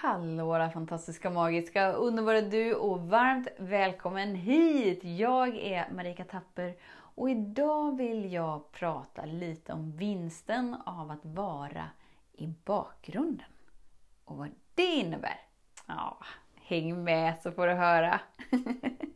Hallå alla fantastiska, magiska, underbara du och varmt välkommen hit! Jag är Marika Tapper och idag vill jag prata lite om vinsten av att vara i bakgrunden. Och vad det innebär. Ja, häng med så får du höra.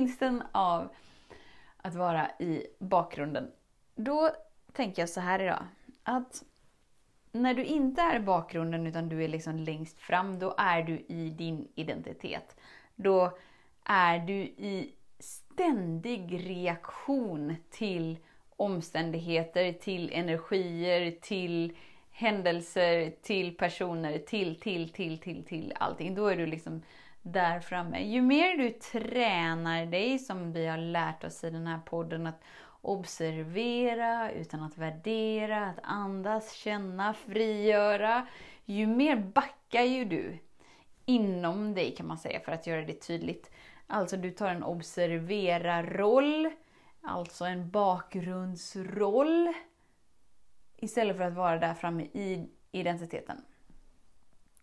Vinsten av att vara i bakgrunden. Då tänker jag så här idag, att när du inte är i bakgrunden utan du är liksom längst fram, då är du i din identitet. Då är du i ständig reaktion till omständigheter, till energier, till händelser, till personer, till, till, till, till, till allting. Då är du liksom där framme. Ju mer du tränar dig, som vi har lärt oss i den här podden, att observera utan att värdera, att andas, känna, frigöra. Ju mer backar ju du inom dig kan man säga för att göra det tydligt. Alltså du tar en observera-roll, alltså en bakgrundsroll, istället för att vara där framme i identiteten.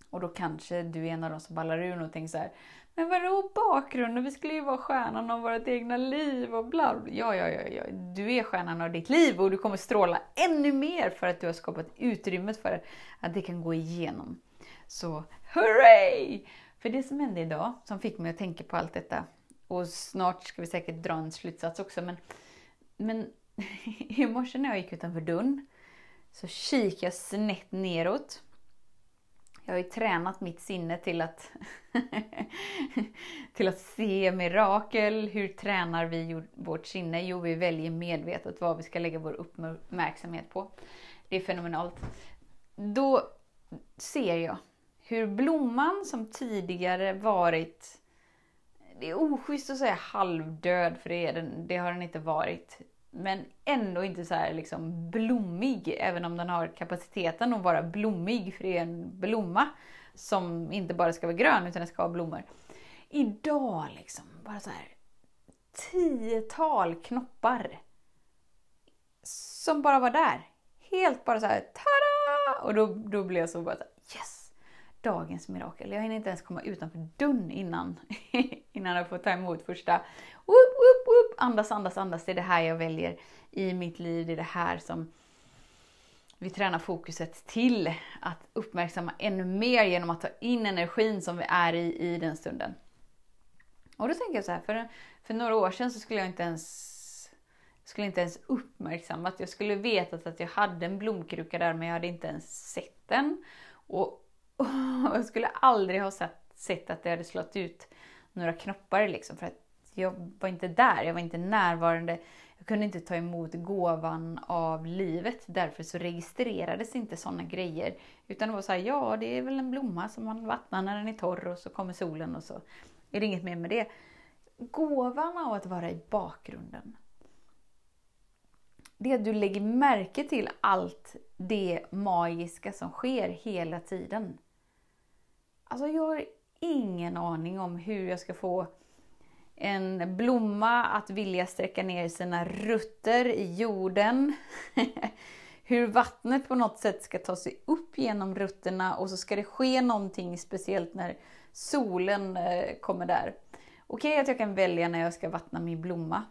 Och då kanske du är en av de som ballar ur och tänker så här, men vadå bakgrunden? Vi skulle ju vara stjärnan av vårt egna liv och bla, bla. Ja, ja, ja, ja, du är stjärnan av ditt liv och du kommer stråla ännu mer för att du har skapat utrymmet för att det kan gå igenom. Så hurray! För det som hände idag, som fick mig att tänka på allt detta, och snart ska vi säkert dra en slutsats också, men, men i morse när jag gick utanför dörren så kikade jag snett neråt jag har ju tränat mitt sinne till att, till att se mirakel. Hur tränar vi vårt sinne? Jo, vi väljer medvetet vad vi ska lägga vår uppmärksamhet på. Det är fenomenalt. Då ser jag hur blomman som tidigare varit det är oschysst att säga halvdöd, för det, är den, det har den inte varit men ändå inte så här liksom blommig, även om den har kapaciteten att vara blommig, för det är en blomma som inte bara ska vara grön, utan den ska ha blommor. Idag liksom, bara så här tiotal knoppar som bara var där. Helt bara så här, tada! Och då, då blev jag så bara så här, yes! Dagens mirakel. Jag hinner inte ens komma utanför dörren innan, innan jag får ta emot första Woop, woop, woop. Andas, andas, andas. Det är det här jag väljer i mitt liv. Det är det här som vi tränar fokuset till att uppmärksamma ännu mer genom att ta in energin som vi är i i den stunden. Och då tänker jag så här, för, för några år sedan så skulle jag inte ens skulle inte ens uppmärksammat. Jag skulle vetat att jag hade en blomkruka där men jag hade inte ens sett den. Och, och jag skulle aldrig ha sett, sett att det hade slått ut några knoppar liksom. För att jag var inte där, jag var inte närvarande. Jag kunde inte ta emot gåvan av livet. Därför så registrerades inte sådana grejer. Utan det var så här, ja det är väl en blomma som man vattnar när den är torr och så kommer solen och så är det inget mer med det. Gåvan av att vara i bakgrunden. Det är att du lägger märke till allt det magiska som sker hela tiden. Alltså jag har ingen aning om hur jag ska få en blomma att vilja sträcka ner sina rutter i jorden. Hur vattnet på något sätt ska ta sig upp genom rutterna och så ska det ske någonting speciellt när solen eh, kommer där. Okej okay, att jag kan välja när jag ska vattna min blomma.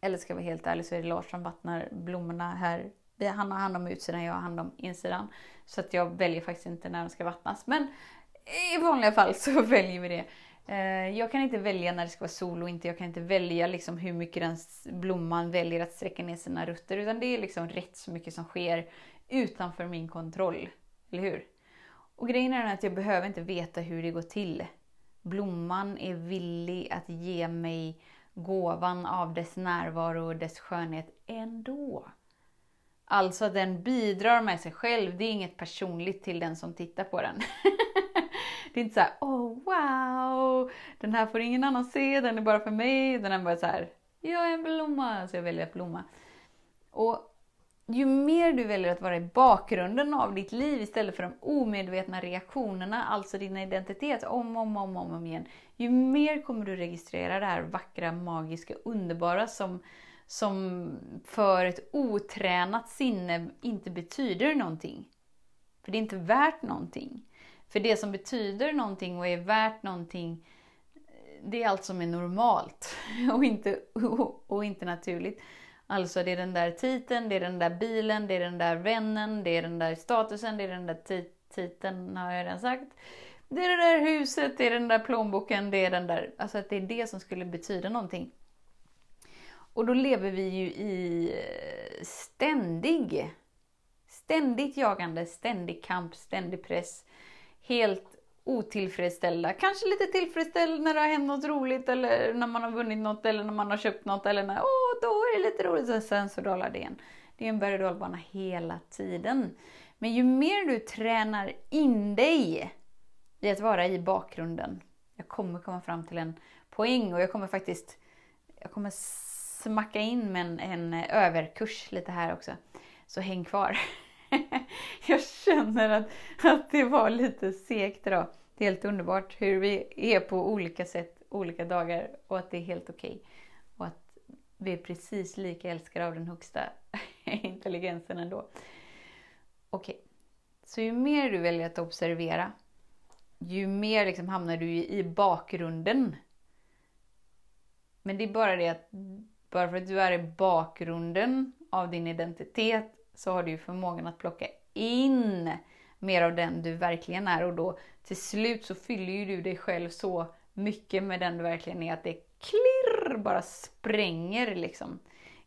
Eller ska jag vara helt ärlig så är det Lars som vattnar blommorna här. Han har hand om utsidan, jag har hand om insidan. Så att jag väljer faktiskt inte när de ska vattnas. Men i vanliga fall så väljer vi det. Eh, jag kan inte välja när det ska vara sol och inte. Jag kan inte välja liksom hur mycket den blomman väljer att sträcka ner sina rötter. Utan det är liksom rätt så mycket som sker utanför min kontroll. Eller hur? Och grejen är att jag behöver inte veta hur det går till. Blomman är villig att ge mig gåvan av dess närvaro och dess skönhet ändå. Alltså att den bidrar med sig själv. Det är inget personligt till den som tittar på den. det är inte så här, oh wow, den här får ingen annan se, den är bara för mig. Den är bara så här, jag är en blomma, så jag väljer att blomma. Och ju mer du väljer att vara i bakgrunden av ditt liv istället för de omedvetna reaktionerna, alltså din identitet, om och om, om, om, igen. Ju mer kommer du registrera det här vackra, magiska, underbara som, som för ett otränat sinne inte betyder någonting. För det är inte värt någonting. För det som betyder någonting och är värt någonting, det är allt som är normalt och inte, och inte naturligt. Alltså det är den där titeln, det är den där bilen, det är den där vännen, det är den där statusen, det är den där titeln, har jag redan sagt. Det är det där huset, det är den där plånboken, det är den där... Alltså att det är det som skulle betyda någonting. Och då lever vi ju i eh, ständig, ständigt jagande, ständig kamp, ständig press. Helt otillfredsställda. Kanske lite tillfredsställd när det har hänt något roligt eller när man har vunnit något eller när man har köpt något eller när, åh, då är det lite roligt och sen så dalar det igen. Det är en berg och dalbana hela tiden. Men ju mer du tränar in dig i att vara i bakgrunden. Jag kommer komma fram till en poäng och jag kommer faktiskt jag kommer smacka in med en, en överkurs lite här också. Så häng kvar. jag känner att, att det var lite segt idag. Det är helt underbart hur vi är på olika sätt olika dagar och att det är helt okej. Okay. Och att vi är precis lika älskade av den högsta intelligensen ändå. Okej, okay. så ju mer du väljer att observera, ju mer liksom hamnar du i bakgrunden. Men det är bara det att bara för att du är i bakgrunden av din identitet så har du ju förmågan att plocka in mer av den du verkligen är och då till slut så fyller ju du dig själv så mycket med den du verkligen är att det klirr bara spränger liksom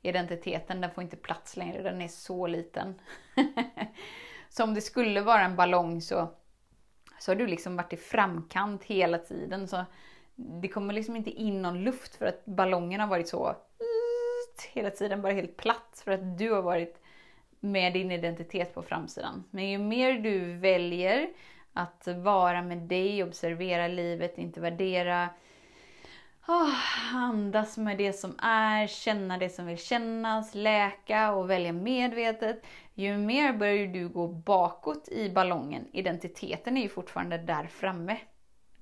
identiteten. Den får inte plats längre, den är så liten. så om det skulle vara en ballong så, så har du liksom varit i framkant hela tiden. Så det kommer liksom inte in någon luft för att ballongen har varit så hela tiden, bara helt platt. För att du har varit med din identitet på framsidan. Men ju mer du väljer att vara med dig, observera livet, inte värdera, oh, andas med det som är, känna det som vill kännas, läka och välja medvetet. Ju mer börjar du gå bakåt i ballongen. Identiteten är ju fortfarande där framme.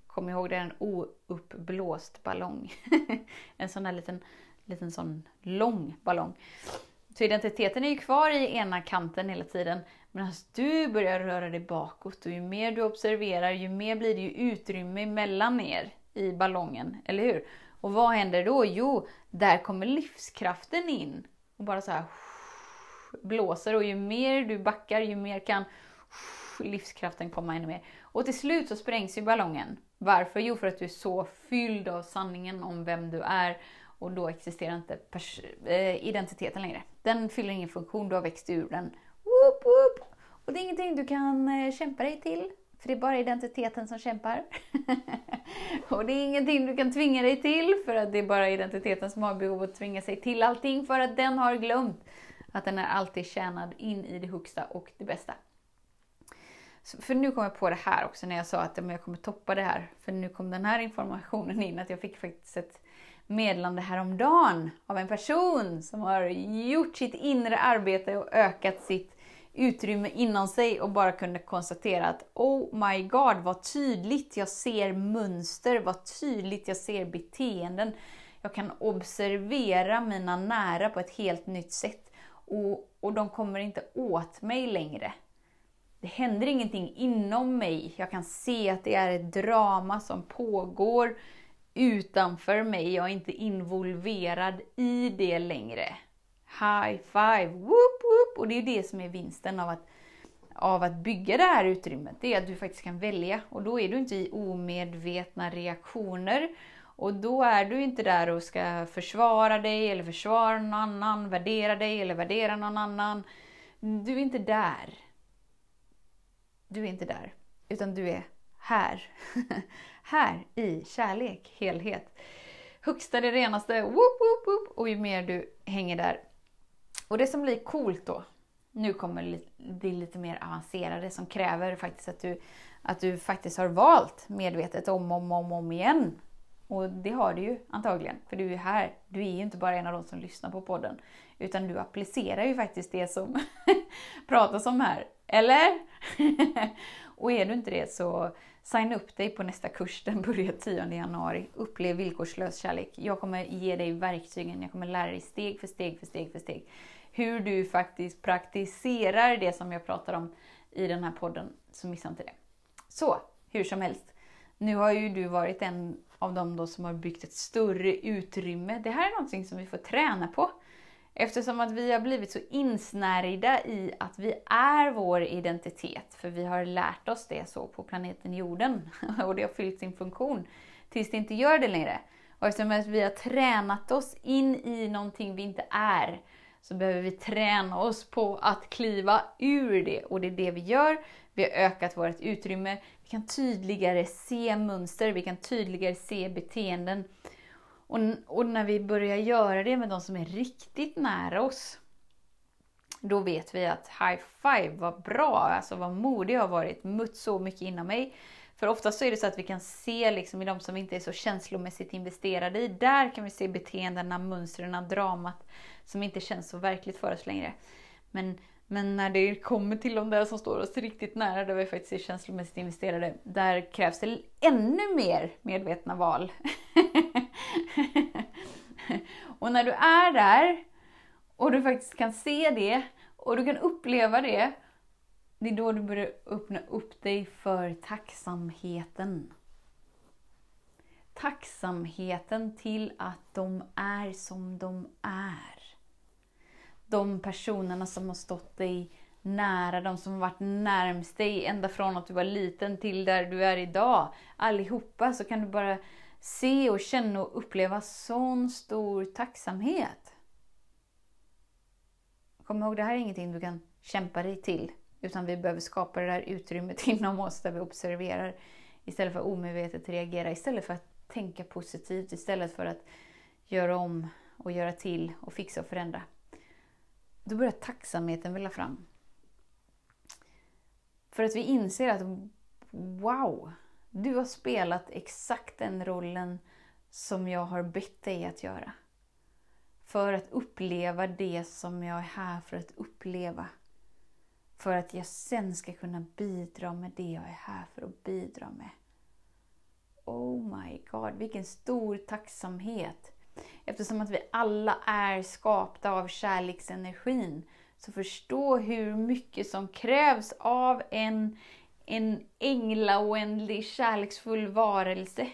Kom ihåg, det är en ouppblåst ballong. en sån där liten, liten sån lång ballong. Så identiteten är ju kvar i ena kanten hela tiden. Medan du börjar röra dig bakåt och ju mer du observerar, ju mer blir det ju utrymme mellan er i ballongen, eller hur? Och vad händer då? Jo, där kommer livskraften in och bara så här blåser och ju mer du backar, ju mer kan livskraften komma ännu mer. Och till slut så sprängs ju ballongen. Varför? Jo, för att du är så fylld av sanningen om vem du är och då existerar inte äh, identiteten längre. Den fyller ingen funktion, du har växt ur den. Woop, woop. Och det är ingenting du kan äh, kämpa dig till, för det är bara identiteten som kämpar. och det är ingenting du kan tvinga dig till, för att det är bara identiteten som har behov av att tvinga sig till allting, för att den har glömt att den är alltid tjänad in i det högsta och det bästa. För nu kom jag på det här också när jag sa att jag kommer toppa det här. För nu kom den här informationen in, att jag fick faktiskt ett meddelande häromdagen av en person som har gjort sitt inre arbete och ökat sitt utrymme inom sig och bara kunde konstatera att Oh my God, vad tydligt jag ser mönster, vad tydligt jag ser beteenden. Jag kan observera mina nära på ett helt nytt sätt och, och de kommer inte åt mig längre. Det händer ingenting inom mig. Jag kan se att det är ett drama som pågår utanför mig. Jag är inte involverad i det längre. High five! Whoop, whoop. Och det är det som är vinsten av att, av att bygga det här utrymmet. Det är att du faktiskt kan välja. Och då är du inte i omedvetna reaktioner. Och då är du inte där och ska försvara dig eller försvara någon annan, värdera dig eller värdera någon annan. Du är inte där. Du är inte där. Utan du är här. här i kärlek, helhet. Högsta, det renaste, whoop, whoop, whoop, och ju mer du hänger där. Och det som blir coolt då, Nu kommer det lite mer avancerade som kräver faktiskt att du, att du faktiskt har valt medvetet om och om, om, om igen. Och det har du ju antagligen, för du är här. Du är ju inte bara en av de som lyssnar på podden. Utan du applicerar ju faktiskt det som pratas om här. Eller? och är du inte det så signa upp dig på nästa kurs. Den börjar 10 januari. Upplev villkorslös kärlek. Jag kommer ge dig verktygen. Jag kommer lära dig steg för steg för steg för steg. Hur du faktiskt praktiserar det som jag pratar om i den här podden. Så missa inte det. Så, hur som helst. Nu har ju du varit en av dem då som har byggt ett större utrymme. Det här är någonting som vi får träna på. Eftersom att vi har blivit så insnärjda i att vi är vår identitet, för vi har lärt oss det så på planeten jorden och det har fyllt sin funktion tills det inte gör det längre. Och eftersom att vi har tränat oss in i någonting vi inte är, så behöver vi träna oss på att kliva ur det. Och det är det vi gör. Vi har ökat vårt utrymme. Vi kan tydligare se mönster, vi kan tydligare se beteenden. Och, och när vi börjar göra det med de som är riktigt nära oss, då vet vi att high five, vad bra, alltså vad modig jag har varit, mött så mycket inom mig. För oftast så är det så att vi kan se liksom i de som inte är så känslomässigt investerade i, där kan vi se beteendena, mönstren, dramat som inte känns så verkligt för oss längre. Men, men när det kommer till de där som står oss riktigt nära, där vi faktiskt är känslomässigt investerade, där krävs det ännu mer medvetna val. och när du är där och du faktiskt kan se det och du kan uppleva det, det är då du börjar öppna upp dig för tacksamheten. Tacksamheten till att de är som de är. De personerna som har stått dig nära, de som har varit närmst dig ända från att du var liten till där du är idag. Allihopa så kan du bara se och känna och uppleva sån stor tacksamhet. Kom ihåg, det här är ingenting du kan kämpa dig till. Utan vi behöver skapa det där utrymmet inom oss där vi observerar istället för att omedvetet reagera. Istället för att tänka positivt, istället för att göra om och göra till och fixa och förändra. Då börjar tacksamheten välla fram. För att vi inser att wow, du har spelat exakt den rollen som jag har bett dig att göra. För att uppleva det som jag är här för att uppleva. För att jag sen ska kunna bidra med det jag är här för att bidra med. Oh my God, vilken stor tacksamhet! Eftersom att vi alla är skapta av kärleksenergin, så förstå hur mycket som krävs av en en änglaoändlig kärleksfull varelse.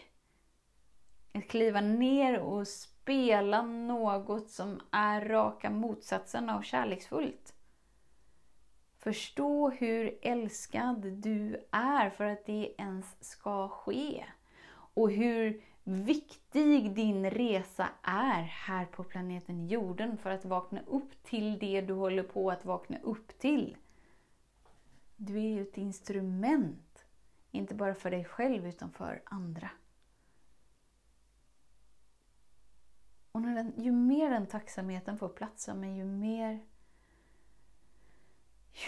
Att kliva ner och spela något som är raka motsatsen av kärleksfullt. Förstå hur älskad du är för att det ens ska ske. Och hur viktig din resa är här på planeten jorden för att vakna upp till det du håller på att vakna upp till. Du är ju ett instrument. Inte bara för dig själv utan för andra. Och när den, ju mer den tacksamheten får platsa, men ju mer,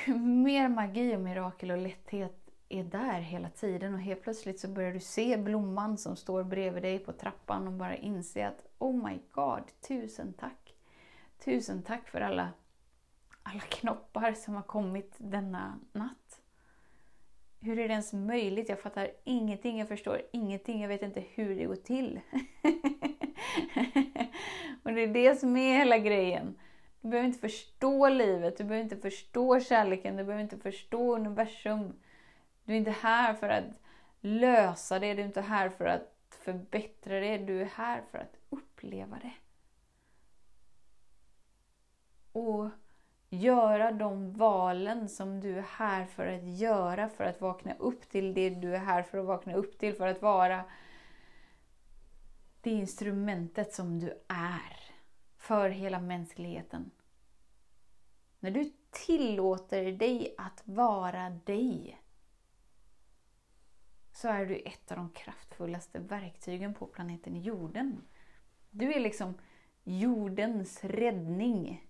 ju mer magi och mirakel och lätthet är där hela tiden och helt plötsligt så börjar du se blomman som står bredvid dig på trappan och bara inse att Oh my God, tusen tack! Tusen tack för alla alla knoppar som har kommit denna natt. Hur är det ens möjligt? Jag fattar ingenting, jag förstår ingenting, jag vet inte hur det går till. och det är det som är hela grejen. Du behöver inte förstå livet, du behöver inte förstå kärleken, du behöver inte förstå universum. Du är inte här för att lösa det, du är inte här för att förbättra det, du är här för att uppleva det. Och göra de valen som du är här för att göra, för att vakna upp till det du är här för att vakna upp till, för att vara det instrumentet som du är för hela mänskligheten. När du tillåter dig att vara dig så är du ett av de kraftfullaste verktygen på planeten jorden. Du är liksom jordens räddning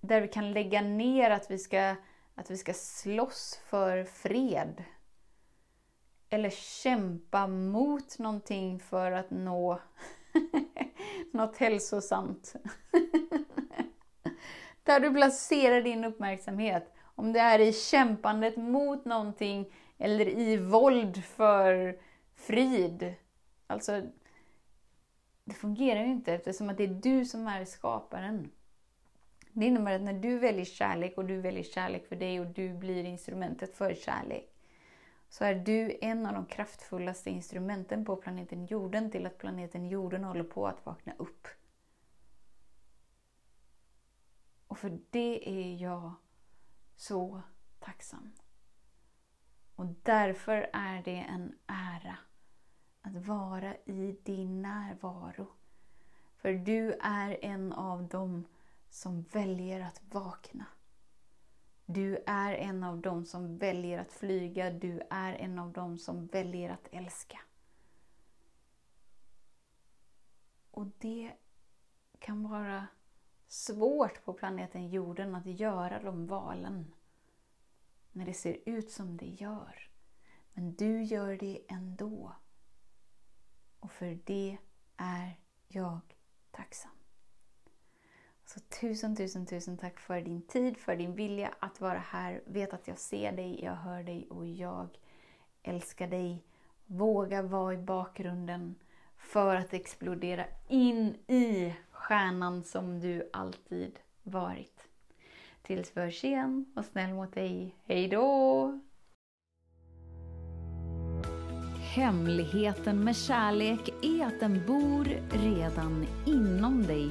där vi kan lägga ner att vi ska, att vi ska slåss för fred. Eller kämpa mot någonting för att nå något hälsosamt. Där du placerar din uppmärksamhet. Om det är i kämpandet mot någonting eller i våld för frid. Alltså, det fungerar ju inte eftersom att det är du som är skaparen. Det innebär att när du väljer kärlek och du väljer kärlek för dig och du blir instrumentet för kärlek, så är du en av de kraftfullaste instrumenten på planeten jorden till att planeten jorden håller på att vakna upp. Och för det är jag så tacksam. Och därför är det en ära att vara i din närvaro. För du är en av dem som väljer att vakna. Du är en av dem som väljer att flyga. Du är en av dem som väljer att älska. Och det kan vara svårt på planeten jorden att göra de valen när det ser ut som det gör. Men du gör det ändå. Och för det är jag tacksam. Så tusen, tusen, tusen tack för din tid, för din vilja att vara här. Vet att jag ser dig, jag hör dig och jag älskar dig. Våga vara i bakgrunden för att explodera in i stjärnan som du alltid varit. Tills vi hörs igen, var snäll mot dig. Hej då! Hemligheten med kärlek är att den bor redan inom dig.